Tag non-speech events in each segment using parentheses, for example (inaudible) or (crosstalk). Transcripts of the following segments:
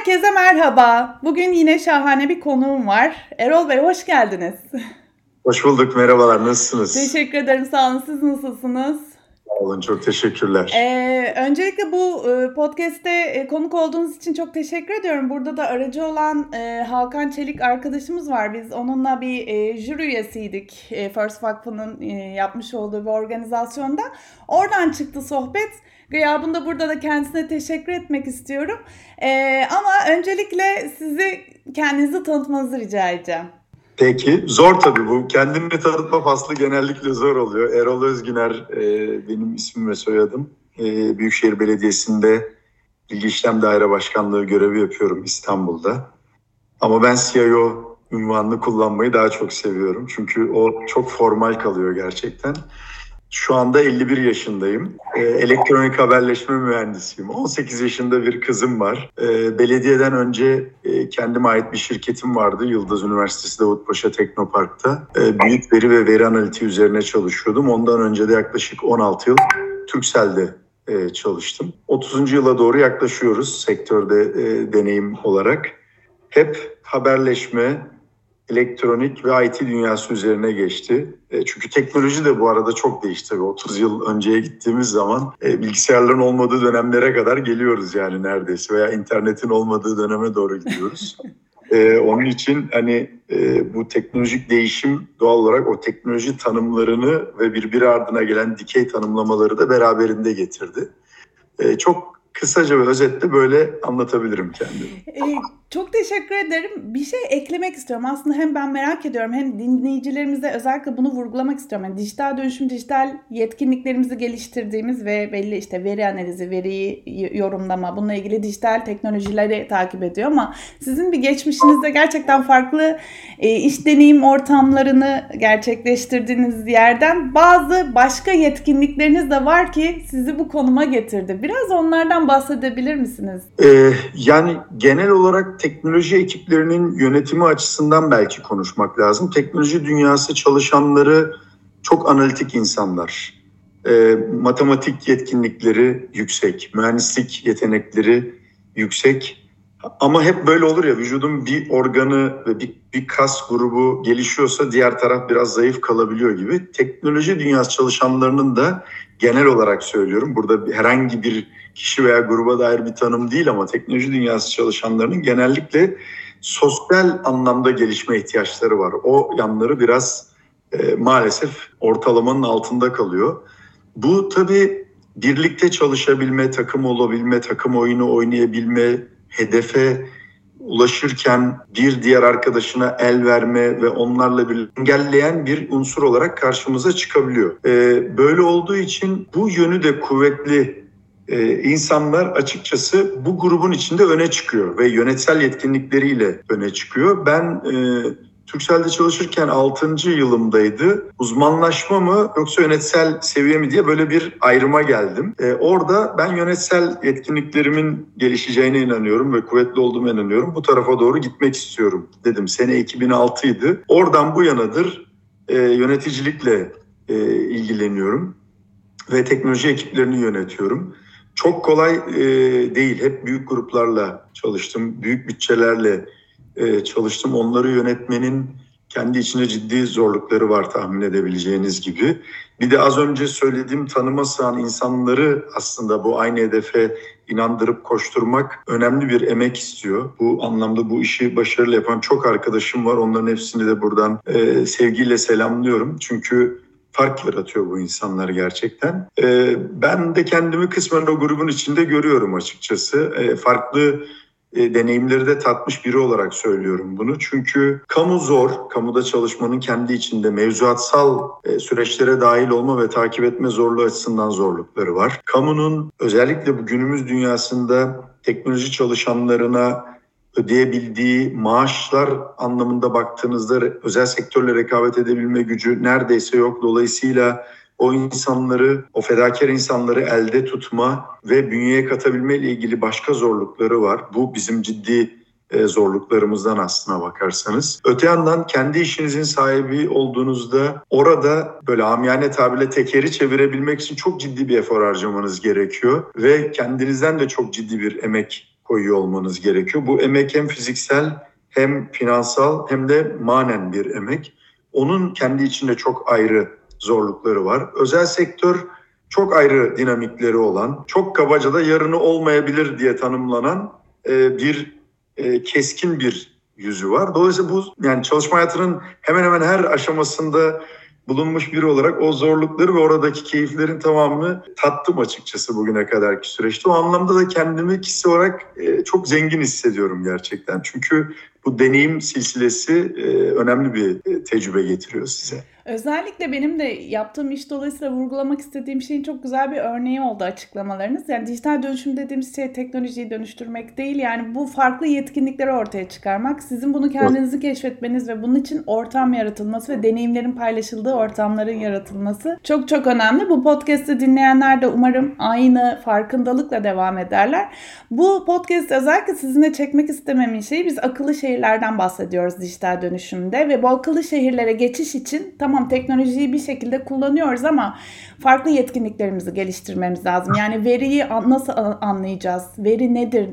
Herkese merhaba. Bugün yine şahane bir konuğum var. Erol Bey hoş geldiniz. Hoş bulduk. Merhabalar. Nasılsınız? Teşekkür ederim. Sağ olun. Siz nasılsınız? Sağ olun. Çok teşekkürler. Ee, öncelikle bu e, podcast'te e, konuk olduğunuz için çok teşekkür ediyorum. Burada da aracı olan e, Hakan Çelik arkadaşımız var. Biz onunla bir e, jüri üyesiydik. E, First Vakfı'nın e, yapmış olduğu bir organizasyonda. Oradan çıktı sohbet. Gıyabında burada da kendisine teşekkür etmek istiyorum. Ee, ama öncelikle sizi kendinizi tanıtmanızı rica edeceğim. Peki. Zor tabii bu. Kendimi tanıtma faslı genellikle zor oluyor. Erol Özgüner e, benim ismim ve soyadım. E, Büyükşehir Belediyesi'nde Bilgi İşlem Daire Başkanlığı görevi yapıyorum İstanbul'da. Ama ben CIO ünvanını kullanmayı daha çok seviyorum. Çünkü o çok formal kalıyor gerçekten. Şu anda 51 yaşındayım. E, elektronik haberleşme mühendisiyim. 18 yaşında bir kızım var. E, belediyeden önce e, kendime ait bir şirketim vardı. Yıldız Üniversitesi Davutpaşa Teknopark'ta. E, büyük veri ve veri analitiği üzerine çalışıyordum. Ondan önce de yaklaşık 16 yıl Turkcell'de e, çalıştım. 30. yıla doğru yaklaşıyoruz sektörde e, deneyim olarak. Hep haberleşme, elektronik ve IT dünyası üzerine geçti. E, çünkü teknoloji de bu arada çok değişti. 30 yıl önceye gittiğimiz zaman e, bilgisayarların olmadığı dönemlere kadar geliyoruz yani neredeyse veya internetin olmadığı döneme doğru gidiyoruz. Ee, (laughs) onun için hani e, bu teknolojik değişim doğal olarak o teknoloji tanımlarını ve birbiri ardına gelen dikey tanımlamaları da beraberinde getirdi. E, çok kısaca ve özetle böyle anlatabilirim kendimi. Çok teşekkür ederim. Bir şey eklemek istiyorum. Aslında hem ben merak ediyorum hem dinleyicilerimize özellikle bunu vurgulamak istiyorum. Yani dijital dönüşüm, dijital yetkinliklerimizi geliştirdiğimiz ve belli işte veri analizi, veriyi yorumlama, bununla ilgili dijital teknolojileri takip ediyor ama sizin bir geçmişinizde gerçekten farklı e, iş deneyim ortamlarını gerçekleştirdiğiniz yerden bazı başka yetkinlikleriniz de var ki sizi bu konuma getirdi. Biraz onlardan bahsedebilir misiniz? Ee, yani genel olarak teknoloji ekiplerinin yönetimi açısından belki konuşmak lazım. Teknoloji dünyası çalışanları çok analitik insanlar. E, matematik yetkinlikleri yüksek, mühendislik yetenekleri yüksek. Ama hep böyle olur ya vücudun bir organı ve bir, bir kas grubu gelişiyorsa diğer taraf biraz zayıf kalabiliyor gibi. Teknoloji dünyası çalışanlarının da genel olarak söylüyorum. Burada herhangi bir kişi veya gruba dair bir tanım değil ama teknoloji dünyası çalışanlarının genellikle sosyal anlamda gelişme ihtiyaçları var. O yanları biraz e, maalesef ortalamanın altında kalıyor. Bu tabii birlikte çalışabilme, takım olabilme, takım oyunu oynayabilme, hedefe ulaşırken bir diğer arkadaşına el verme ve onlarla bir engelleyen bir unsur olarak karşımıza çıkabiliyor. Ee, böyle olduğu için bu yönü de kuvvetli e, insanlar açıkçası bu grubun içinde öne çıkıyor ve yönetsel yetkinlikleriyle öne çıkıyor. Ben e, Türkcell'de çalışırken 6. yılımdaydı. Uzmanlaşma mı yoksa yönetsel seviye mi diye böyle bir ayrıma geldim. Ee, orada ben yönetsel yetkinliklerimin gelişeceğine inanıyorum ve kuvvetli olduğuma inanıyorum. Bu tarafa doğru gitmek istiyorum dedim. Sene 2006 idi. Oradan bu yanadır e, yöneticilikle e, ilgileniyorum ve teknoloji ekiplerini yönetiyorum. Çok kolay e, değil. Hep büyük gruplarla çalıştım. Büyük bütçelerle e, çalıştım. Onları yönetmenin kendi içinde ciddi zorlukları var tahmin edebileceğiniz gibi. Bir de az önce söylediğim tanıma sığan insanları aslında bu aynı hedefe inandırıp koşturmak önemli bir emek istiyor. Bu anlamda bu işi başarılı yapan çok arkadaşım var. Onların hepsini de buradan e, sevgiyle selamlıyorum. Çünkü fark yaratıyor bu insanlar gerçekten. E, ben de kendimi kısmen o grubun içinde görüyorum açıkçası. E, farklı e, deneyimleri de tatmış biri olarak söylüyorum bunu. Çünkü kamu zor, kamuda çalışmanın kendi içinde mevzuatsal e, süreçlere dahil olma ve takip etme zorluğu açısından zorlukları var. Kamunun özellikle bu günümüz dünyasında teknoloji çalışanlarına ödeyebildiği maaşlar anlamında baktığınızda özel sektörle rekabet edebilme gücü neredeyse yok. Dolayısıyla o insanları, o fedakar insanları elde tutma ve bünyeye katabilme ile ilgili başka zorlukları var. Bu bizim ciddi e, zorluklarımızdan aslına bakarsanız. Öte yandan kendi işinizin sahibi olduğunuzda orada böyle amiyane tabirle tekeri çevirebilmek için çok ciddi bir efor harcamanız gerekiyor ve kendinizden de çok ciddi bir emek koyuyor olmanız gerekiyor. Bu emek hem fiziksel hem finansal hem de manen bir emek. Onun kendi içinde çok ayrı zorlukları var. Özel sektör çok ayrı dinamikleri olan, çok kabaca da yarını olmayabilir diye tanımlanan e, bir e, keskin bir yüzü var. Dolayısıyla bu yani çalışma hayatının hemen hemen her aşamasında bulunmuş biri olarak o zorlukları ve oradaki keyiflerin tamamını tattım açıkçası bugüne kadarki süreçte. O anlamda da kendimi kişisel olarak e, çok zengin hissediyorum gerçekten. Çünkü bu deneyim silsilesi e, önemli bir e, tecrübe getiriyor size. Özellikle benim de yaptığım iş dolayısıyla vurgulamak istediğim şeyin çok güzel bir örneği oldu açıklamalarınız. Yani dijital dönüşüm dediğimiz şey teknolojiyi dönüştürmek değil. Yani bu farklı yetkinlikleri ortaya çıkarmak. Sizin bunu kendinizi keşfetmeniz ve bunun için ortam yaratılması ve deneyimlerin paylaşıldığı ortamların yaratılması çok çok önemli. Bu podcast'i dinleyenler de umarım aynı farkındalıkla devam ederler. Bu podcast özellikle sizinle çekmek istememin şeyi biz akıllı şehirlerden bahsediyoruz dijital dönüşümde ve bu akıllı şehirlere geçiş için tamam tamam teknolojiyi bir şekilde kullanıyoruz ama farklı yetkinliklerimizi geliştirmemiz lazım. Yani veriyi nasıl anlayacağız? Veri nedir?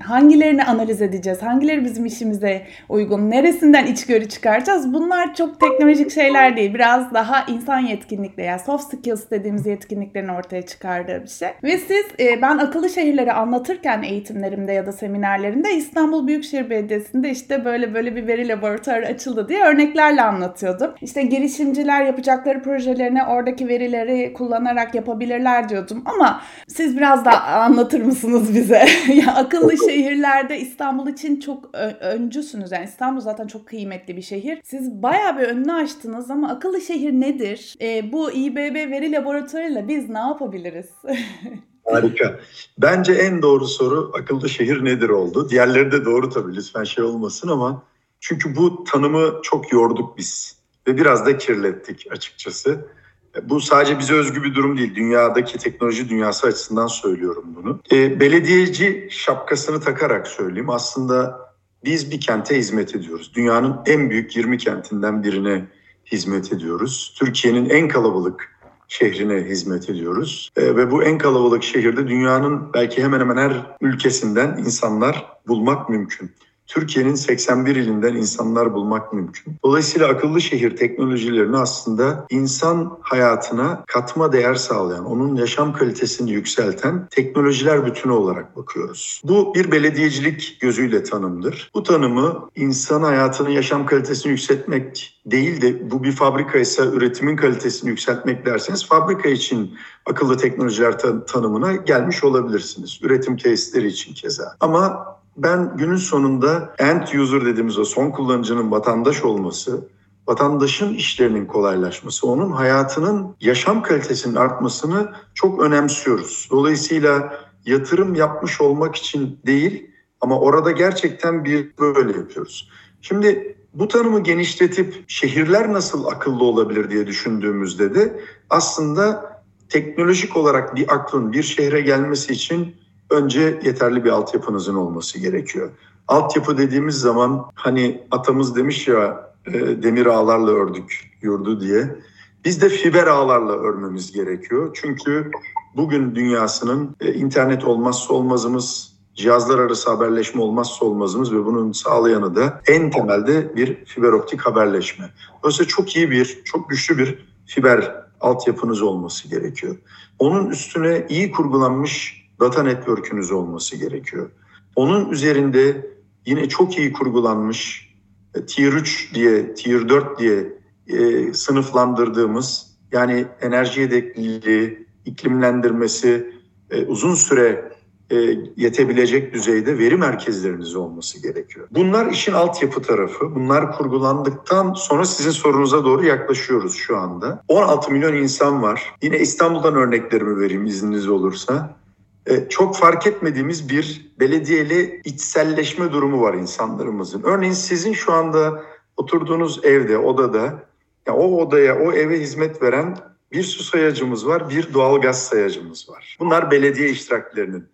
Hangilerini analiz edeceğiz? Hangileri bizim işimize uygun? Neresinden içgörü çıkaracağız? Bunlar çok teknolojik şeyler değil. Biraz daha insan yetkinlikleri yani soft skills dediğimiz yetkinliklerin ortaya çıkardığı bir şey. Ve siz e, ben akıllı şehirleri anlatırken eğitimlerimde ya da seminerlerimde İstanbul Büyükşehir Belediyesi'nde işte böyle böyle bir veri laboratuvarı açıldı diye örneklerle anlatıyordum. İşte girişimciler yapacakları projelerini oradaki verileri kullanarak yapabilirler diyordum ama siz biraz da anlatır mısınız bize? (laughs) ya akıllı şehirlerde İstanbul için çok öncüsünüz. Yani İstanbul zaten çok kıymetli bir şehir. Siz bayağı bir önünü açtınız ama akıllı şehir nedir? E, bu İBB veri laboratuvarıyla biz ne yapabiliriz? (laughs) Harika. Bence en doğru soru akıllı şehir nedir oldu. Diğerleri de doğru tabii lütfen şey olmasın ama çünkü bu tanımı çok yorduk biz ve biraz da kirlettik açıkçası. Bu sadece bize özgü bir durum değil. Dünyadaki teknoloji dünyası açısından söylüyorum bunu. E, belediyeci şapkasını takarak söyleyeyim. Aslında biz bir kente hizmet ediyoruz. Dünyanın en büyük 20 kentinden birine hizmet ediyoruz. Türkiye'nin en kalabalık şehrine hizmet ediyoruz. E, ve bu en kalabalık şehirde dünyanın belki hemen hemen her ülkesinden insanlar bulmak mümkün. Türkiye'nin 81 ilinden insanlar bulmak mümkün. Dolayısıyla akıllı şehir teknolojilerini aslında insan hayatına katma değer sağlayan, onun yaşam kalitesini yükselten teknolojiler bütünü olarak bakıyoruz. Bu bir belediyecilik gözüyle tanımdır. Bu tanımı insan hayatının yaşam kalitesini yükseltmek değil de bu bir fabrika ise üretimin kalitesini yükseltmek derseniz fabrika için akıllı teknolojiler tanımına gelmiş olabilirsiniz. Üretim tesisleri için keza. Ama ben günün sonunda end user dediğimiz o son kullanıcının vatandaş olması, vatandaşın işlerinin kolaylaşması, onun hayatının yaşam kalitesinin artmasını çok önemsiyoruz. Dolayısıyla yatırım yapmış olmak için değil ama orada gerçekten bir böyle yapıyoruz. Şimdi bu tanımı genişletip şehirler nasıl akıllı olabilir diye düşündüğümüzde de aslında teknolojik olarak bir aklın bir şehre gelmesi için önce yeterli bir altyapınızın olması gerekiyor. Altyapı dediğimiz zaman hani atamız demiş ya e, demir ağlarla ördük yurdu diye. Biz de fiber ağlarla örmemiz gerekiyor. Çünkü bugün dünyasının e, internet olmazsa olmazımız, cihazlar arası haberleşme olmazsa olmazımız ve bunun sağlayanı da en temelde bir fiber optik haberleşme. Dolayısıyla çok iyi bir, çok güçlü bir fiber altyapınız olması gerekiyor. Onun üstüne iyi kurgulanmış data network'ünüz olması gerekiyor. Onun üzerinde yine çok iyi kurgulanmış e, Tier 3 diye, Tier 4 diye e, sınıflandırdığımız yani enerji yedekliliği, iklimlendirmesi, e, uzun süre e, yetebilecek düzeyde veri merkezleriniz olması gerekiyor. Bunlar işin altyapı tarafı. Bunlar kurgulandıktan sonra sizin sorunuza doğru yaklaşıyoruz şu anda. 16 milyon insan var. Yine İstanbul'dan örneklerimi vereyim izniniz olursa. E, çok fark etmediğimiz bir belediyeli içselleşme durumu var insanlarımızın. Örneğin sizin şu anda oturduğunuz evde, odada, ya o odaya, o eve hizmet veren bir su sayacımız var, bir doğalgaz sayacımız var. Bunlar belediye iştiraklerinin.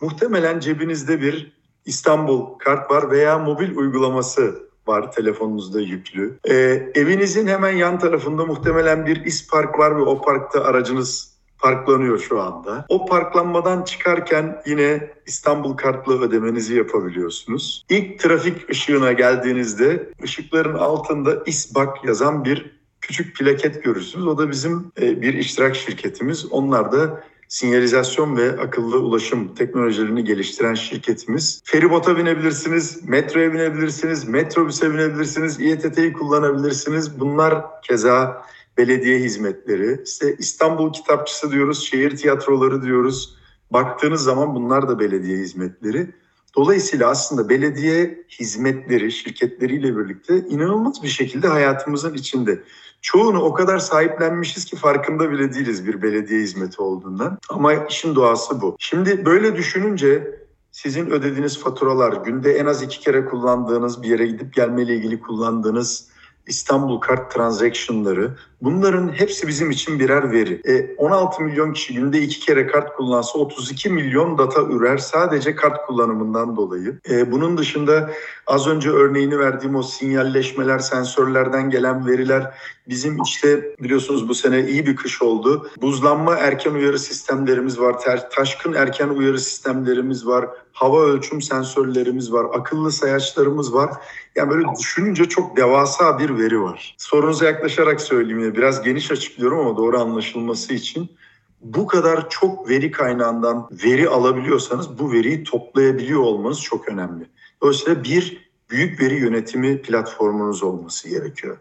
Muhtemelen cebinizde bir İstanbul kart var veya mobil uygulaması var telefonunuzda yüklü. Ee, evinizin hemen yan tarafında muhtemelen bir ispark var ve o parkta aracınız parklanıyor şu anda. O parklanmadan çıkarken yine İstanbul kartlı ödemenizi yapabiliyorsunuz. İlk trafik ışığına geldiğinizde ışıkların altında İSBAK yazan bir küçük plaket görürsünüz. O da bizim e, bir iştirak şirketimiz. Onlar da sinyalizasyon ve akıllı ulaşım teknolojilerini geliştiren şirketimiz. Feribota binebilirsiniz, metroya binebilirsiniz, metrobüse binebilirsiniz, İETT'yi kullanabilirsiniz. Bunlar keza belediye hizmetleri. İşte İstanbul Kitapçısı diyoruz, şehir tiyatroları diyoruz. Baktığınız zaman bunlar da belediye hizmetleri. Dolayısıyla aslında belediye hizmetleri şirketleriyle birlikte inanılmaz bir şekilde hayatımızın içinde. Çoğunu o kadar sahiplenmişiz ki farkında bile değiliz bir belediye hizmeti olduğundan. Ama işin doğası bu. Şimdi böyle düşününce sizin ödediğiniz faturalar, günde en az iki kere kullandığınız, bir yere gidip gelmeyle ilgili kullandığınız İstanbul Kart transaction'ları bunların hepsi bizim için birer veri. E, 16 milyon kişi günde iki kere kart kullansa 32 milyon data ürer sadece kart kullanımından dolayı. E, bunun dışında az önce örneğini verdiğim o sinyalleşmeler, sensörlerden gelen veriler bizim işte biliyorsunuz bu sene iyi bir kış oldu. Buzlanma erken uyarı sistemlerimiz var, taşkın erken uyarı sistemlerimiz var, hava ölçüm sensörlerimiz var, akıllı sayaçlarımız var. Yani böyle düşününce çok devasa bir veri var. Sorunuza yaklaşarak söyleyeyim biraz geniş açıklıyorum ama doğru anlaşılması için. Bu kadar çok veri kaynağından veri alabiliyorsanız bu veriyi toplayabiliyor olmanız çok önemli. Dolayısıyla bir büyük veri yönetimi platformunuz olması gerekiyor.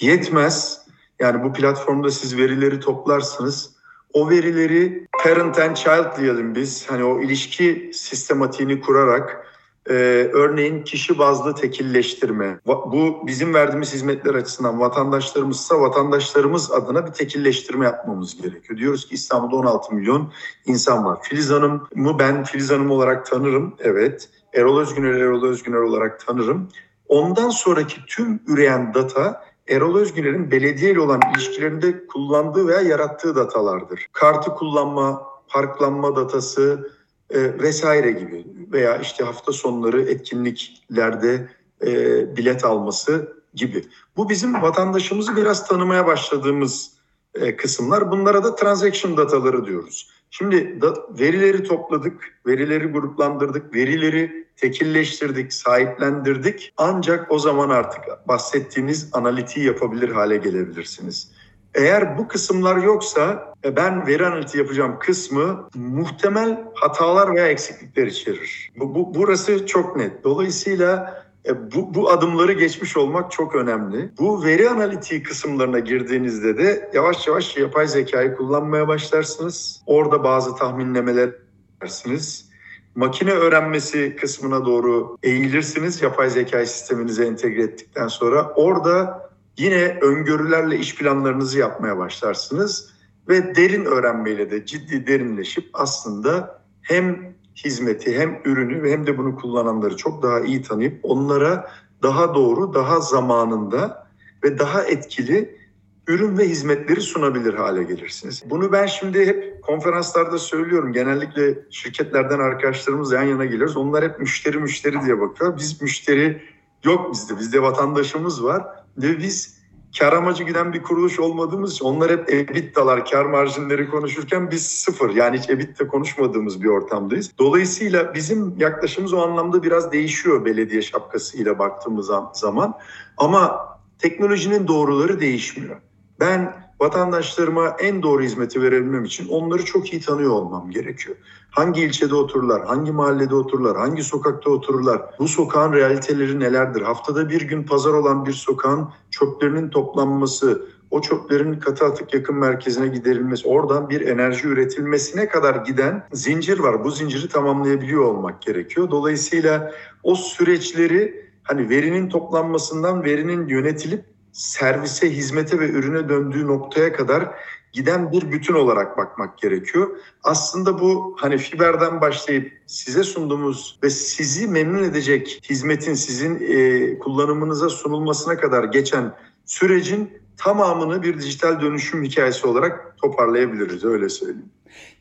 Yetmez. Yani bu platformda siz verileri toplarsınız. O verileri parent and child diyelim biz. Hani o ilişki sistematiğini kurarak e, örneğin kişi bazlı tekilleştirme. Bu bizim verdiğimiz hizmetler açısından vatandaşlarımızsa vatandaşlarımız adına bir tekilleştirme yapmamız gerekiyor. Diyoruz ki İstanbul'da 16 milyon insan var. Filiz Hanım'ı ben Filiz Hanım olarak tanırım. Evet. Erol Özgüner Erol Özgüner olarak tanırım. Ondan sonraki tüm üreyen data Erol Özgüner'in belediye ile olan ilişkilerinde kullandığı veya yarattığı datalardır. Kartı kullanma, parklanma datası e, vesaire gibi veya işte hafta sonları etkinliklerde e, bilet alması gibi. Bu bizim vatandaşımızı biraz tanımaya başladığımız e, kısımlar. Bunlara da transaction dataları diyoruz. Şimdi da, verileri topladık, verileri gruplandırdık, verileri tekilleştirdik, sahiplendirdik. Ancak o zaman artık bahsettiğiniz analitiği yapabilir hale gelebilirsiniz. Eğer bu kısımlar yoksa e, ben veri analiti yapacağım kısmı muhtemel hatalar veya eksiklikler içerir. Bu, bu burası çok net. Dolayısıyla e, bu, bu adımları geçmiş olmak çok önemli. Bu veri analitiği kısımlarına girdiğinizde de yavaş yavaş yapay zekayı kullanmaya başlarsınız. Orada bazı tahminlemeler yaparsınız. Makine öğrenmesi kısmına doğru eğilirsiniz yapay zeka sisteminize entegre ettikten sonra. Orada yine öngörülerle iş planlarınızı yapmaya başlarsınız ve derin öğrenmeyle de ciddi derinleşip aslında hem hizmeti hem ürünü ve hem de bunu kullananları çok daha iyi tanıyıp onlara daha doğru, daha zamanında ve daha etkili ürün ve hizmetleri sunabilir hale gelirsiniz. Bunu ben şimdi hep konferanslarda söylüyorum. Genellikle şirketlerden arkadaşlarımız yan yana geliyoruz. Onlar hep müşteri müşteri diye bakıyor. Biz müşteri yok bizde. Bizde vatandaşımız var ve biz kar amacı giden bir kuruluş olmadığımız için onlar hep EBITDA'lar, kar marjinleri konuşurken biz sıfır. Yani hiç EBITDA konuşmadığımız bir ortamdayız. Dolayısıyla bizim yaklaşımımız o anlamda biraz değişiyor belediye şapkasıyla baktığımız zaman. Ama teknolojinin doğruları değişmiyor. Ben vatandaşlarıma en doğru hizmeti verebilmem için onları çok iyi tanıyor olmam gerekiyor. Hangi ilçede otururlar, hangi mahallede otururlar, hangi sokakta otururlar, bu sokağın realiteleri nelerdir? Haftada bir gün pazar olan bir sokağın çöplerinin toplanması, o çöplerin katı atık yakın merkezine giderilmesi, oradan bir enerji üretilmesine kadar giden zincir var. Bu zinciri tamamlayabiliyor olmak gerekiyor. Dolayısıyla o süreçleri hani verinin toplanmasından verinin yönetilip servise, hizmete ve ürüne döndüğü noktaya kadar giden bir bütün olarak bakmak gerekiyor. Aslında bu hani fiberden başlayıp size sunduğumuz ve sizi memnun edecek hizmetin sizin e, kullanımınıza sunulmasına kadar geçen sürecin tamamını bir dijital dönüşüm hikayesi olarak toparlayabiliriz öyle söyleyeyim.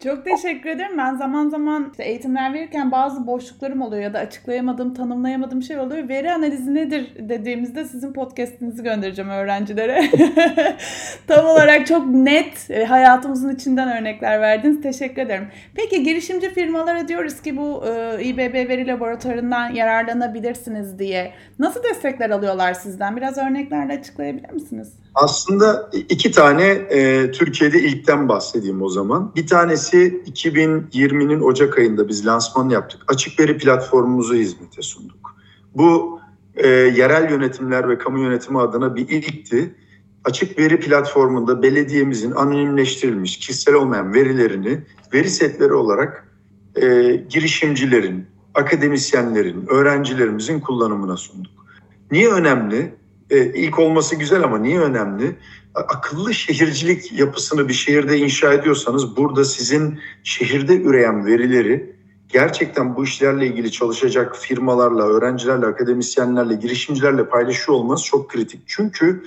Çok teşekkür ederim. Ben zaman zaman işte eğitimler verirken bazı boşluklarım oluyor ya da açıklayamadığım, tanımlayamadığım şey oluyor. Veri analizi nedir dediğimizde sizin podcast'inizi göndereceğim öğrencilere. (laughs) Tam olarak çok net e, hayatımızın içinden örnekler verdiniz. Teşekkür ederim. Peki girişimci firmalara diyoruz ki bu e, İBB veri laboratuvarından yararlanabilirsiniz diye. Nasıl destekler alıyorlar sizden? Biraz örneklerle açıklayabilir misiniz? Aslında iki tane e, Türkiye'de ilkten bahsedeyim o zaman. Bir tanesi 2020'nin Ocak ayında biz lansman yaptık. Açık veri platformumuzu hizmete sunduk. Bu e, yerel yönetimler ve kamu yönetimi adına bir ilkti. Açık veri platformunda belediyemizin anonimleştirilmiş kişisel olmayan verilerini veri setleri olarak e, girişimcilerin, akademisyenlerin, öğrencilerimizin kullanımına sunduk. Niye önemli? E, ilk olması güzel ama niye önemli? Akıllı şehircilik yapısını bir şehirde inşa ediyorsanız burada sizin şehirde üreyen verileri gerçekten bu işlerle ilgili çalışacak firmalarla, öğrencilerle, akademisyenlerle, girişimcilerle paylaşıyor olmanız çok kritik. Çünkü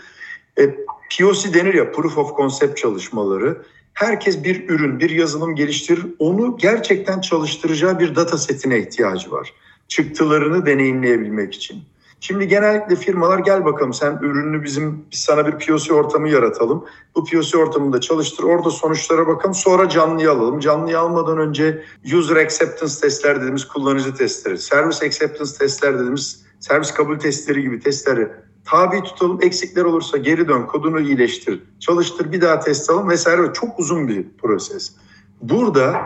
e, POC denir ya, Proof of Concept çalışmaları. Herkes bir ürün, bir yazılım geliştirir. Onu gerçekten çalıştıracağı bir data setine ihtiyacı var. Çıktılarını deneyimleyebilmek için. Şimdi genellikle firmalar gel bakalım sen ürününü bizim biz sana bir POC ortamı yaratalım. Bu POC ortamında çalıştır. Orada sonuçlara bakalım. Sonra canlıyı alalım. Canlıyı almadan önce user acceptance testler dediğimiz kullanıcı testleri, service acceptance testler dediğimiz servis kabul testleri gibi testleri tabi tutalım. Eksikler olursa geri dön, kodunu iyileştir, çalıştır, bir daha test alalım vesaire. Çok uzun bir proses. Burada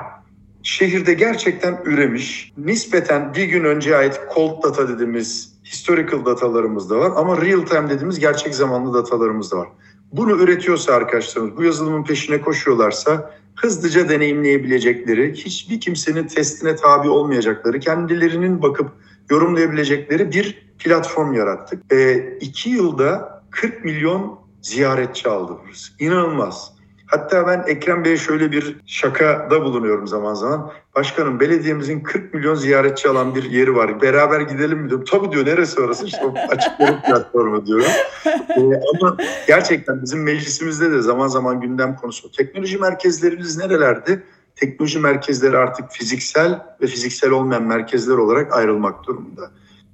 şehirde gerçekten üremiş, nispeten bir gün önce ait cold data dediğimiz historical datalarımız da var ama real time dediğimiz gerçek zamanlı datalarımız da var. Bunu üretiyorsa arkadaşlarımız, bu yazılımın peşine koşuyorlarsa hızlıca deneyimleyebilecekleri, hiçbir kimsenin testine tabi olmayacakları, kendilerinin bakıp yorumlayabilecekleri bir platform yarattık. E, iki yılda 40 milyon ziyaretçi aldı burası. İnanılmaz. Hatta ben Ekrem Bey'e şöyle bir şakada bulunuyorum zaman zaman. Başkanım belediyemizin 40 milyon ziyaretçi alan bir yeri var. Beraber gidelim mi diyorum. Tabii diyor neresi orası? İşte açık veri platformu diyorum. Ee, ama gerçekten bizim meclisimizde de zaman zaman gündem konusu. Teknoloji merkezlerimiz nerelerde? Teknoloji merkezleri artık fiziksel ve fiziksel olmayan merkezler olarak ayrılmak durumunda.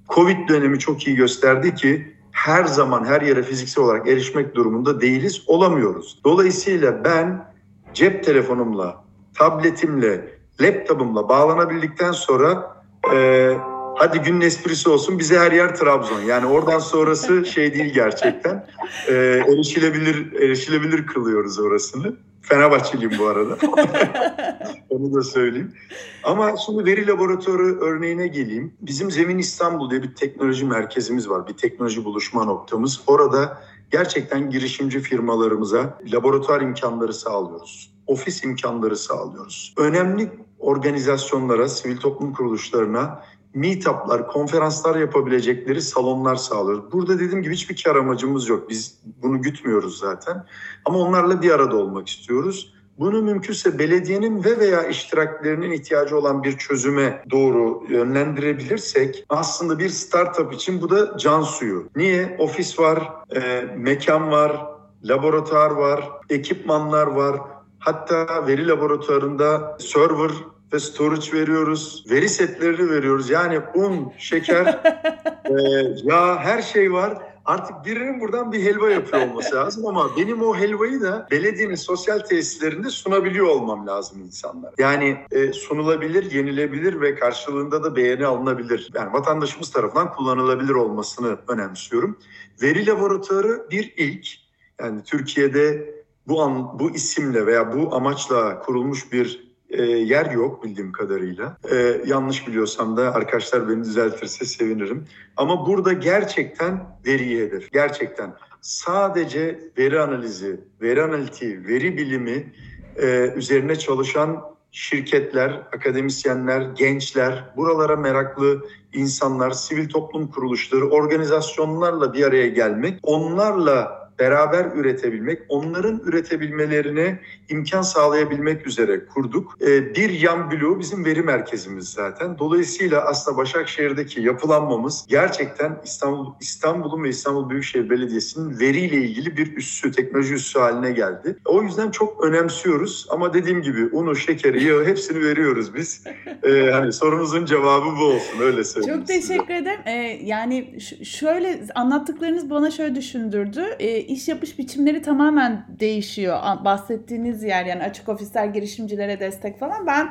Covid dönemi çok iyi gösterdi ki her zaman her yere fiziksel olarak erişmek durumunda değiliz, olamıyoruz. Dolayısıyla ben cep telefonumla, tabletimle, laptopumla bağlanabildikten sonra e, hadi günün esprisi olsun bize her yer Trabzon. Yani oradan sonrası şey değil gerçekten. E, erişilebilir erişilebilir kılıyoruz orasını. Fenerbahçeliyim bu arada. (laughs) Onu da söyleyeyim. Ama şimdi veri laboratuvarı örneğine geleyim. Bizim Zemin İstanbul diye bir teknoloji merkezimiz var. Bir teknoloji buluşma noktamız. Orada gerçekten girişimci firmalarımıza laboratuvar imkanları sağlıyoruz. Ofis imkanları sağlıyoruz. Önemli organizasyonlara, sivil toplum kuruluşlarına meetuplar, konferanslar yapabilecekleri salonlar sağlıyoruz. Burada dediğim gibi hiçbir kar amacımız yok. Biz bunu gütmüyoruz zaten. Ama onlarla bir arada olmak istiyoruz. Bunu mümkünse belediyenin ve veya iştiraklerinin ihtiyacı olan bir çözüme doğru yönlendirebilirsek aslında bir startup için bu da can suyu. Niye? Ofis var, e, mekan var, laboratuvar var, ekipmanlar var. Hatta veri laboratuvarında server ve storage veriyoruz. Veri setlerini veriyoruz. Yani un, şeker, (laughs) e, yağ her şey var. Artık birinin buradan bir helva yapıyor olması lazım ama benim o helvayı da belediyenin sosyal tesislerinde sunabiliyor olmam lazım insanlar. Yani e, sunulabilir, yenilebilir ve karşılığında da beğeni alınabilir. Yani vatandaşımız tarafından kullanılabilir olmasını önemsiyorum. Veri laboratuvarı bir ilk. Yani Türkiye'de bu an, bu isimle veya bu amaçla kurulmuş bir e, yer yok bildiğim kadarıyla. E, yanlış biliyorsam da arkadaşlar beni düzeltirse sevinirim. Ama burada gerçekten veriyi hedef. Gerçekten sadece veri analizi, veri analitiği, veri bilimi e, üzerine çalışan şirketler, akademisyenler, gençler, buralara meraklı insanlar, sivil toplum kuruluşları, organizasyonlarla bir araya gelmek, onlarla beraber üretebilmek, onların üretebilmelerine imkan sağlayabilmek üzere kurduk. Ee, bir yan bloğu bizim veri merkezimiz zaten. Dolayısıyla aslında Başakşehir'deki yapılanmamız gerçekten İstanbul İstanbul'un ve İstanbul Büyükşehir Belediyesi'nin veriyle ilgili bir üssü, teknoloji üssü haline geldi. O yüzden çok önemsiyoruz ama dediğim gibi unu, şekeri, yağı hepsini veriyoruz biz. Ee, hani sorunuzun cevabı bu olsun öyle söyleyeyim. Çok teşekkür size. ederim. Ee, yani şöyle anlattıklarınız bana şöyle düşündürdü. Ee, iş yapış biçimleri tamamen değişiyor. Bahsettiğiniz yer yani açık ofisler girişimcilere destek falan. Ben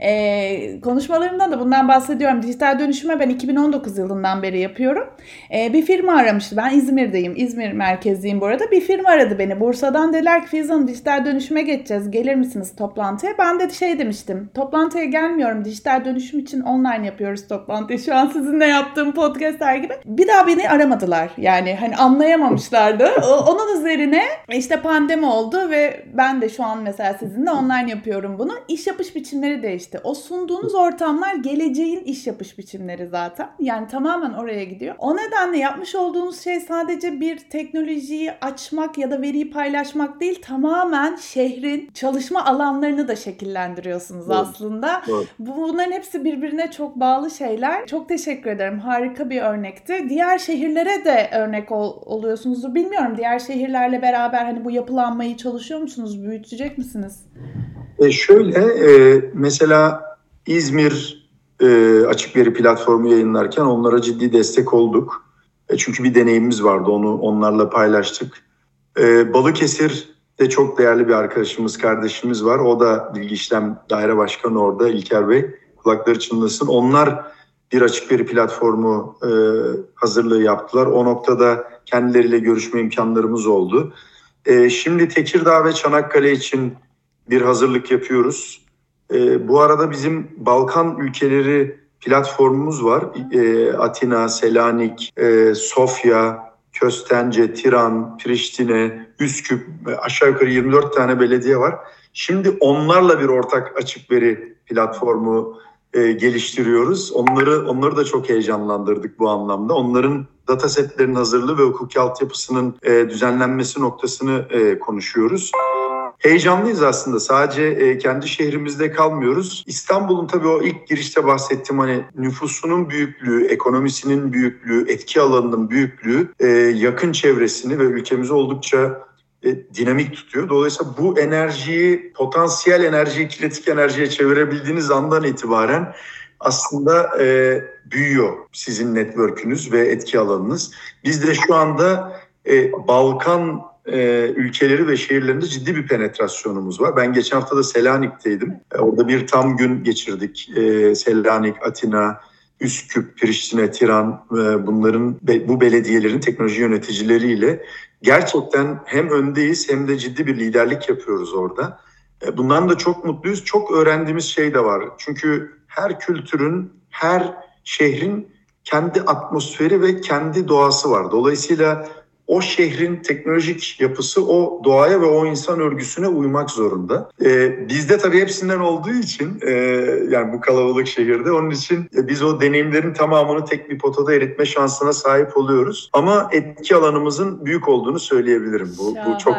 e, konuşmalarımdan da bundan bahsediyorum. Dijital dönüşüme ben 2019 yılından beri yapıyorum. E, bir firma aramıştı. Ben İzmir'deyim. İzmir merkezliyim bu arada. Bir firma aradı beni. Bursa'dan dediler ki Filiz Hanım dijital dönüşüme geçeceğiz. Gelir misiniz toplantıya? Ben de şey demiştim. Toplantıya gelmiyorum. Dijital dönüşüm için online yapıyoruz toplantıyı. Şu an sizinle yaptığım podcastler gibi. Bir daha beni aramadılar. Yani hani anlayamamışlardı. Onun üzerine işte pandemi oldu ve ben de şu an mesela sizinle online yapıyorum bunu. İş yapış biçimleri değişti işte o sunduğunuz ortamlar geleceğin iş yapış biçimleri zaten. Yani tamamen oraya gidiyor. O nedenle yapmış olduğunuz şey sadece bir teknolojiyi açmak ya da veriyi paylaşmak değil tamamen şehrin çalışma alanlarını da şekillendiriyorsunuz evet. aslında. Evet. Bunların hepsi birbirine çok bağlı şeyler. Çok teşekkür ederim. Harika bir örnekti. Diğer şehirlere de örnek ol, oluyorsunuzdur. Bilmiyorum diğer şehirlerle beraber hani bu yapılanmayı çalışıyor musunuz? Büyütecek misiniz? E şöyle e, mesela İzmir e, açık veri platformu yayınlarken onlara ciddi destek olduk. E, çünkü bir deneyimimiz vardı onu onlarla paylaştık. E, Balıkesir de çok değerli bir arkadaşımız, kardeşimiz var. O da bilgi işlem daire başkanı orada İlker Bey. Kulakları çınlasın. Onlar bir açık veri platformu e, hazırlığı yaptılar. O noktada kendileriyle görüşme imkanlarımız oldu. E, şimdi Tekirdağ ve Çanakkale için bir hazırlık yapıyoruz. E, bu arada bizim Balkan ülkeleri platformumuz var. E, Atina, Selanik, e, Sofya, Köstence, Tiran, Priştine, Üsküp aşağı yukarı 24 tane belediye var. Şimdi onlarla bir ortak açık veri platformu e, geliştiriyoruz. Onları onları da çok heyecanlandırdık bu anlamda. Onların datasetlerin hazırlığı ve hukuki altyapısının e, düzenlenmesi noktasını e, konuşuyoruz. Heyecanlıyız aslında. Sadece e, kendi şehrimizde kalmıyoruz. İstanbul'un tabii o ilk girişte bahsettiğim hani nüfusunun büyüklüğü, ekonomisinin büyüklüğü, etki alanının büyüklüğü e, yakın çevresini ve ülkemizi oldukça e, dinamik tutuyor. Dolayısıyla bu enerjiyi, potansiyel enerjiyi kinetik enerjiye çevirebildiğiniz andan itibaren aslında e, büyüyor sizin network'ünüz ve etki alanınız. Biz de şu anda e, Balkan e, ülkeleri ve şehirlerinde ciddi bir penetrasyonumuz var. Ben geçen hafta da Selanik'teydim. E, orada bir tam gün geçirdik. E, Selanik, Atina, Üsküp, Priştine, Tiran e, bunların bu belediyelerin teknoloji yöneticileriyle gerçekten hem öndeyiz hem de ciddi bir liderlik yapıyoruz orada. E, bundan da çok mutluyuz. Çok öğrendiğimiz şey de var. Çünkü her kültürün, her şehrin kendi atmosferi ve kendi doğası var. Dolayısıyla o şehrin teknolojik yapısı o doğaya ve o insan örgüsüne uymak zorunda. Ee, bizde tabii hepsinden olduğu için e, yani bu kalabalık şehirde onun için e, biz o deneyimlerin tamamını tek bir potada eritme şansına sahip oluyoruz. Ama etki alanımızın büyük olduğunu söyleyebilirim. Bu, Şahane. bu çok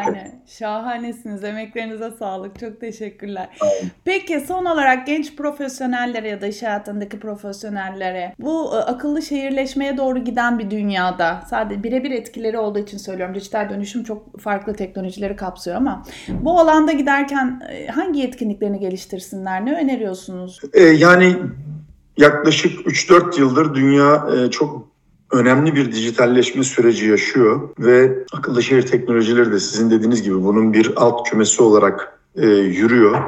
Şahanesiniz. Emeklerinize sağlık. Çok teşekkürler. Aynen. Peki son olarak genç profesyonellere ya da iş hayatındaki profesyonellere bu e, akıllı şehirleşmeye doğru giden bir dünyada sadece birebir etkileri olduğu için söylüyorum. Dijital dönüşüm çok farklı teknolojileri kapsıyor ama bu alanda giderken e, hangi yetkinliklerini geliştirsinler? Ne öneriyorsunuz? Ee, yani yaklaşık 3-4 yıldır dünya e, çok önemli bir dijitalleşme süreci yaşıyor ve akıllı şehir teknolojileri de sizin dediğiniz gibi bunun bir alt kümesi olarak e, yürüyor.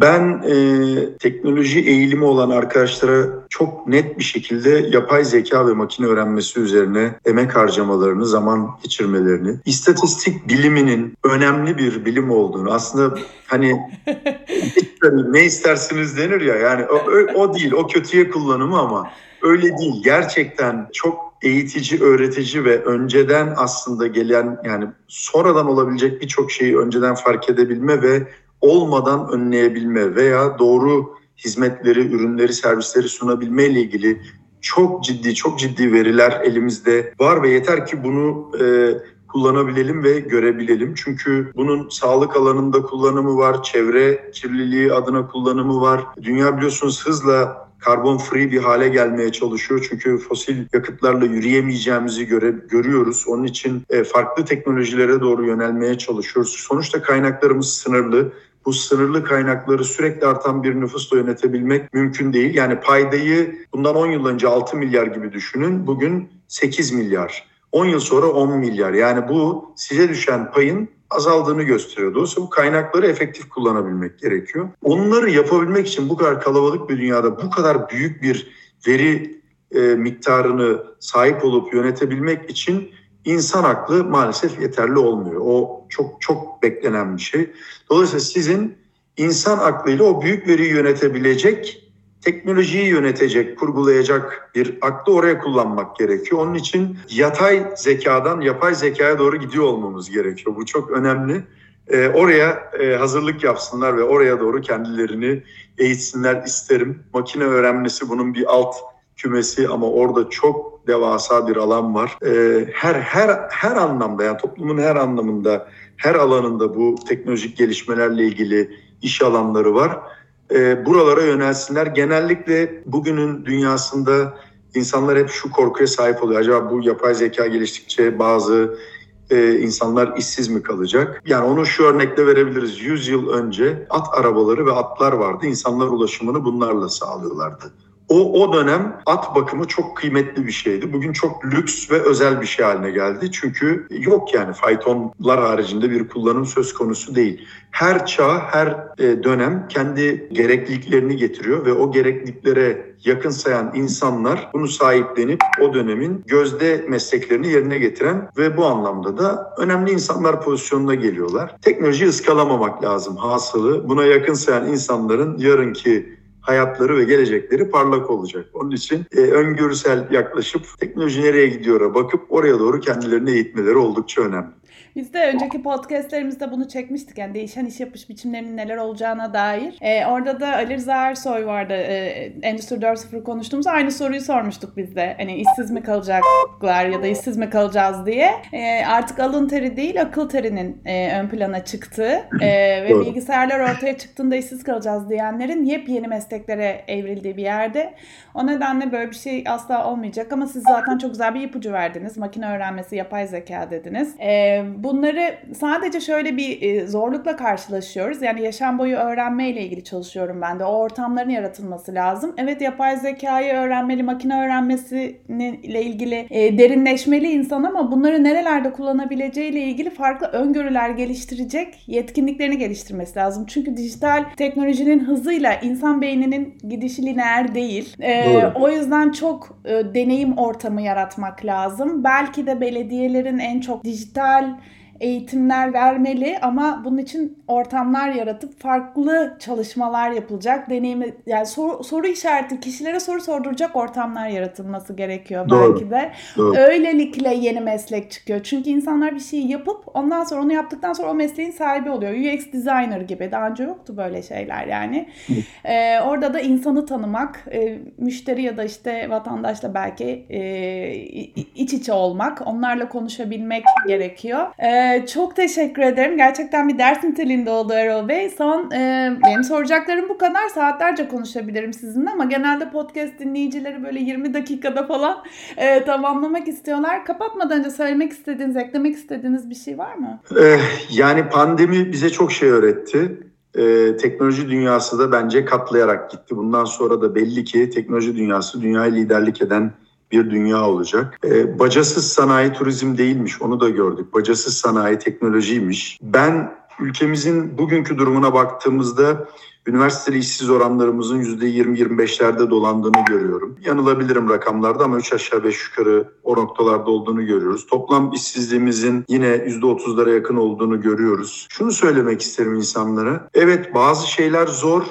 Ben e, teknoloji eğilimi olan arkadaşlara çok net bir şekilde yapay zeka ve makine öğrenmesi üzerine emek harcamalarını, zaman geçirmelerini, istatistik biliminin önemli bir bilim olduğunu aslında hani (laughs) ne istersiniz denir ya yani o, o değil o kötüye kullanımı ama öyle değil. Gerçekten çok eğitici, öğretici ve önceden aslında gelen yani sonradan olabilecek birçok şeyi önceden fark edebilme ve olmadan önleyebilme veya doğru hizmetleri, ürünleri, servisleri sunabilme ile ilgili çok ciddi, çok ciddi veriler elimizde var ve yeter ki bunu e, kullanabilelim ve görebilelim. Çünkü bunun sağlık alanında kullanımı var, çevre kirliliği adına kullanımı var. Dünya biliyorsunuz hızla karbon free bir hale gelmeye çalışıyor. Çünkü fosil yakıtlarla yürüyemeyeceğimizi göre, görüyoruz. Onun için e, farklı teknolojilere doğru yönelmeye çalışıyoruz. Sonuçta kaynaklarımız sınırlı. Bu sınırlı kaynakları sürekli artan bir nüfusla yönetebilmek mümkün değil. Yani paydayı bundan 10 yıl önce 6 milyar gibi düşünün. Bugün 8 milyar. 10 yıl sonra 10 milyar. Yani bu size düşen payın azaldığını gösteriyor. Dolayısıyla bu kaynakları efektif kullanabilmek gerekiyor. Onları yapabilmek için bu kadar kalabalık bir dünyada bu kadar büyük bir veri e, miktarını sahip olup yönetebilmek için insan aklı maalesef yeterli olmuyor. O çok çok beklenen bir şey. Dolayısıyla sizin insan aklıyla o büyük veriyi yönetebilecek teknolojiyi yönetecek, kurgulayacak bir aklı oraya kullanmak gerekiyor. Onun için yatay zekadan yapay zekaya doğru gidiyor olmamız gerekiyor. Bu çok önemli. Ee, oraya e, hazırlık yapsınlar ve oraya doğru kendilerini eğitsinler isterim. Makine öğrenmesi bunun bir alt kümesi ama orada çok devasa bir alan var. Ee, her her her anlamda yani toplumun her anlamında, her alanında bu teknolojik gelişmelerle ilgili iş alanları var e, buralara yönelsinler. Genellikle bugünün dünyasında insanlar hep şu korkuya sahip oluyor. Acaba bu yapay zeka geliştikçe bazı e, insanlar işsiz mi kalacak? Yani onu şu örnekle verebiliriz. 100 yıl önce at arabaları ve atlar vardı. İnsanlar ulaşımını bunlarla sağlıyorlardı. O, o dönem at bakımı çok kıymetli bir şeydi. Bugün çok lüks ve özel bir şey haline geldi. Çünkü yok yani faytonlar haricinde bir kullanım söz konusu değil. Her çağ, her e, dönem kendi gerekliliklerini getiriyor ve o gerekliliklere yakın sayan insanlar bunu sahiplenip o dönemin gözde mesleklerini yerine getiren ve bu anlamda da önemli insanlar pozisyonuna geliyorlar. Teknolojiyi ıskalamamak lazım hasılı. Buna yakın sayan insanların yarınki hayatları ve gelecekleri parlak olacak. Onun için e, öngörüsel yaklaşıp teknoloji nereye gidiyor'a bakıp oraya doğru kendilerini eğitmeleri oldukça önemli. Biz de önceki podcastlerimizde bunu çekmiştik. Yani değişen iş yapış biçimlerinin neler olacağına dair. Ee, orada da Ali Rıza Ersoy vardı. Ee, Endüstri 4.0 konuştuğumuz aynı soruyu sormuştuk biz de. Hani işsiz mi kalacaklar ya da işsiz mi kalacağız diye. Ee, artık alın teri değil akıl terinin e, ön plana çıktığı e, ve bilgisayarlar ortaya çıktığında işsiz kalacağız diyenlerin yepyeni mesleklere evrildiği bir yerde. O nedenle böyle bir şey asla olmayacak ama siz zaten çok güzel bir ipucu verdiniz. Makine öğrenmesi, yapay zeka dediniz. Ee, bunları sadece şöyle bir e, zorlukla karşılaşıyoruz. Yani yaşam boyu öğrenme ile ilgili çalışıyorum ben de. O ortamların yaratılması lazım. Evet yapay zekayı öğrenmeli, makine öğrenmesi ile ilgili e, derinleşmeli insan ama bunları nerelerde kullanabileceği ile ilgili farklı öngörüler geliştirecek yetkinliklerini geliştirmesi lazım. Çünkü dijital teknolojinin hızıyla insan beyninin gidişi lineer değil. E, o yüzden çok deneyim ortamı yaratmak lazım. Belki de belediyelerin en çok dijital eğitimler vermeli ama bunun için ortamlar yaratıp farklı çalışmalar yapılacak. Deneyimi yani soru, soru işareti kişilere soru sorduracak ortamlar yaratılması gerekiyor Doğru. belki de. Doğru. Öylelikle yeni meslek çıkıyor. Çünkü insanlar bir şey yapıp ondan sonra onu yaptıktan sonra o mesleğin sahibi oluyor. UX designer gibi. Daha önce yoktu böyle şeyler yani. Ee, orada da insanı tanımak, e, müşteri ya da işte vatandaşla belki e, iç içe olmak, onlarla konuşabilmek gerekiyor. E, çok teşekkür ederim. Gerçekten bir ders niteliğinde oldu Erol Bey. Son e, benim soracaklarım bu kadar. Saatlerce konuşabilirim sizinle ama genelde podcast dinleyicileri böyle 20 dakikada falan e, tamamlamak istiyorlar. Kapatmadan önce söylemek istediğiniz, eklemek istediğiniz bir şey var mı? Ee, yani pandemi bize çok şey öğretti. Ee, teknoloji dünyası da bence katlayarak gitti. Bundan sonra da belli ki teknoloji dünyası dünyayı liderlik eden bir dünya olacak. E, bacasız sanayi turizm değilmiş onu da gördük. Bacasız sanayi teknolojiymiş. Ben ülkemizin bugünkü durumuna baktığımızda üniversiteli işsiz oranlarımızın %20-25'lerde dolandığını görüyorum. Yanılabilirim rakamlarda ama 3 aşağı 5 yukarı o noktalarda olduğunu görüyoruz. Toplam işsizliğimizin yine %30'lara yakın olduğunu görüyoruz. Şunu söylemek isterim insanlara. Evet bazı şeyler zor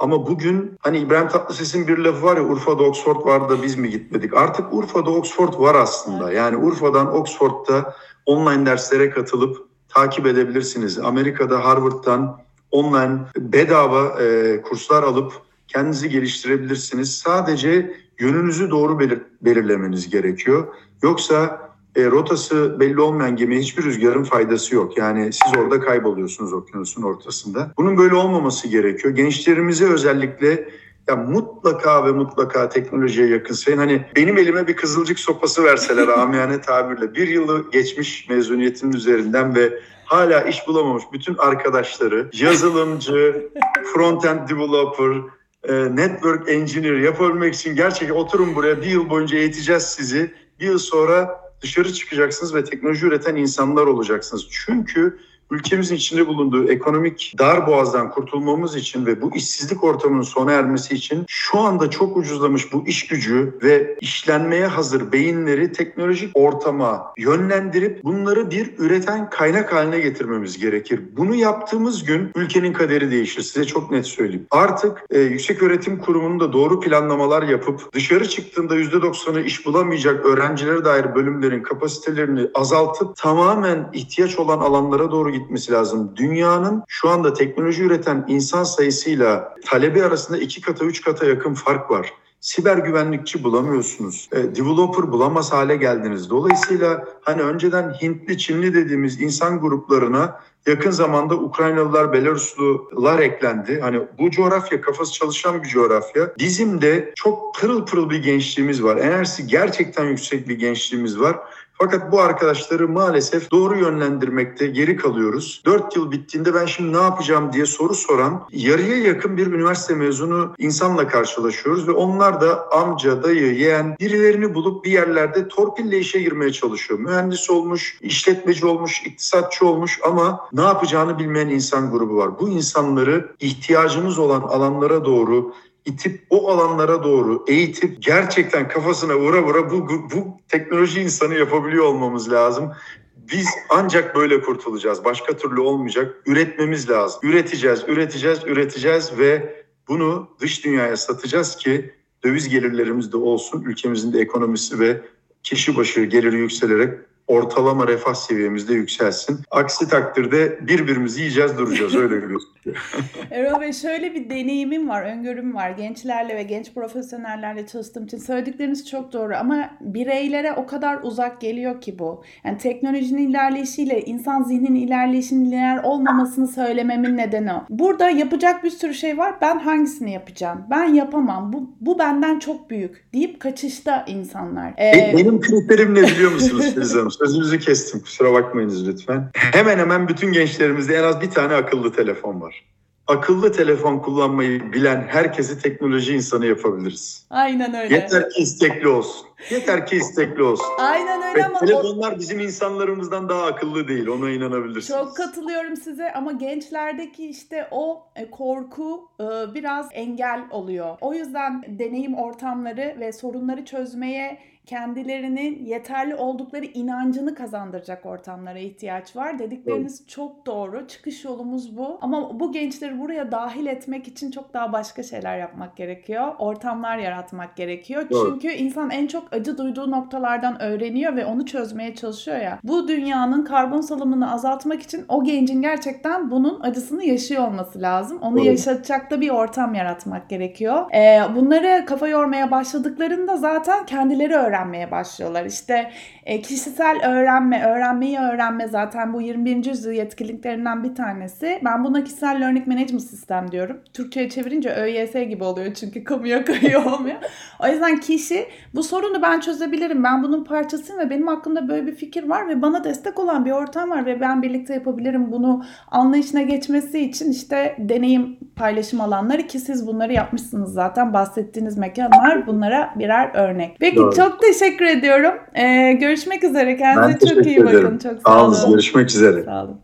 ama bugün hani İbrahim Tatlıses'in bir lafı var ya Urfa'da Oxford vardı da biz mi gitmedik? Artık Urfa'da Oxford var aslında. Yani Urfa'dan Oxford'da online derslere katılıp takip edebilirsiniz. Amerika'da Harvard'dan online bedava e, kurslar alıp kendinizi geliştirebilirsiniz. Sadece yönünüzü doğru belir belirlemeniz gerekiyor. Yoksa e, rotası belli olmayan gemiye hiçbir rüzgarın faydası yok. Yani siz orada kayboluyorsunuz okyanusun ortasında. Bunun böyle olmaması gerekiyor. Gençlerimize özellikle ya mutlaka ve mutlaka teknolojiye yakınsayın. Hani benim elime bir kızılcık sopası verseler (laughs) amiyane tabirle bir yılı geçmiş mezuniyetimin üzerinden ve hala iş bulamamış bütün arkadaşları yazılımcı, (laughs) front-end developer, e, network engineer yapabilmek için gerçekten oturun buraya bir yıl boyunca eğiteceğiz sizi. Bir yıl sonra dışarı çıkacaksınız ve teknoloji üreten insanlar olacaksınız. Çünkü ülkemizin içinde bulunduğu ekonomik dar boğazdan kurtulmamız için ve bu işsizlik ortamının sona ermesi için şu anda çok ucuzlamış bu iş gücü ve işlenmeye hazır beyinleri teknolojik ortama yönlendirip bunları bir üreten kaynak haline getirmemiz gerekir. Bunu yaptığımız gün ülkenin kaderi değişir. Size çok net söyleyeyim. Artık e, yüksek öğretim kurumunun da doğru planlamalar yapıp dışarı çıktığında %90'ı iş bulamayacak öğrencilere dair bölümlerin kapasitelerini azaltıp tamamen ihtiyaç olan alanlara doğru gitmesi lazım. Dünyanın şu anda teknoloji üreten insan sayısıyla talebi arasında iki kata üç kata yakın fark var. Siber güvenlikçi bulamıyorsunuz. E, developer bulamaz hale geldiniz. Dolayısıyla hani önceden Hintli, Çinli dediğimiz insan gruplarına yakın zamanda Ukraynalılar, Belaruslular eklendi. Hani bu coğrafya kafası çalışan bir coğrafya. Bizim de çok pırıl pırıl bir gençliğimiz var. Enerjisi gerçekten yüksek bir gençliğimiz var. Fakat bu arkadaşları maalesef doğru yönlendirmekte geri kalıyoruz. 4 yıl bittiğinde ben şimdi ne yapacağım diye soru soran yarıya yakın bir üniversite mezunu insanla karşılaşıyoruz ve onlar da amca, dayı, yeğen birilerini bulup bir yerlerde torpille işe girmeye çalışıyor. Mühendis olmuş, işletmeci olmuş, iktisatçı olmuş ama ne yapacağını bilmeyen insan grubu var. Bu insanları ihtiyacımız olan alanlara doğru itip o alanlara doğru eğitip gerçekten kafasına vura vura bu, bu, bu teknoloji insanı yapabiliyor olmamız lazım. Biz ancak böyle kurtulacağız. Başka türlü olmayacak. Üretmemiz lazım. Üreteceğiz, üreteceğiz, üreteceğiz ve bunu dış dünyaya satacağız ki döviz gelirlerimiz de olsun. Ülkemizin de ekonomisi ve kişi başı geliri yükselerek ortalama refah seviyemizde yükselsin. Aksi takdirde birbirimizi yiyeceğiz duracağız öyle gözüküyor. (laughs) Erol Bey şöyle bir deneyimim var, öngörüm var. Gençlerle ve genç profesyonellerle çalıştığım için söyledikleriniz çok doğru ama bireylere o kadar uzak geliyor ki bu. Yani teknolojinin ilerleyişiyle insan zihninin ilerleyişinin lineer olmamasını söylememin nedeni o. Burada yapacak bir sürü şey var. Ben hangisini yapacağım? Ben yapamam. Bu, bu benden çok büyük deyip kaçışta insanlar. Ee... Benim kriterim ne biliyor musunuz Filiz Hanım? Sözünüzü kestim. Kusura bakmayınız lütfen. Hemen hemen bütün gençlerimizde en az bir tane akıllı telefon var. Akıllı telefon kullanmayı bilen herkesi teknoloji insanı yapabiliriz. Aynen öyle. Yeter ki istekli olsun. Yeter ki istekli olsun. Aynen öyle Ve ama telefonlar o... bizim insanlarımızdan daha akıllı değil. Ona inanabilirsiniz. Çok katılıyorum size ama gençlerdeki işte o e, korku e, biraz engel oluyor. O yüzden deneyim ortamları ve sorunları çözmeye kendilerinin yeterli oldukları inancını kazandıracak ortamlara ihtiyaç var. Dedikleriniz evet. çok doğru. Çıkış yolumuz bu. Ama bu gençleri buraya dahil etmek için çok daha başka şeyler yapmak gerekiyor. Ortamlar yaratmak gerekiyor. Evet. Çünkü insan en çok acı duyduğu noktalardan öğreniyor ve onu çözmeye çalışıyor ya. Bu dünyanın karbon salımını azaltmak için o gencin gerçekten bunun acısını yaşıyor olması lazım. Onu evet. yaşatacak da bir ortam yaratmak gerekiyor. Ee, bunları kafa yormaya başladıklarında zaten kendileri öğren öğrenmeye başlıyorlar. İşte e, kişisel öğrenme, öğrenmeyi öğrenme zaten bu 21. yüzyıl yetkinliklerinden bir tanesi. Ben buna kişisel learning management sistem diyorum. Türkçe'ye çevirince ÖYS gibi oluyor çünkü (laughs) kamuya kayıyor olmuyor. o yüzden kişi bu sorunu ben çözebilirim. Ben bunun parçasıyım ve benim hakkında böyle bir fikir var ve bana destek olan bir ortam var ve ben birlikte yapabilirim. Bunu anlayışına geçmesi için işte deneyim paylaşım alanları ki siz bunları yapmışsınız zaten. Bahsettiğiniz mekanlar bunlara birer örnek. Peki Doğru. çok teşekkür ediyorum. Ee, görüşmek üzere. Kendinize çok iyi ederim. bakın. Çok sağ olun. Görüşmek üzere. Sağ olun.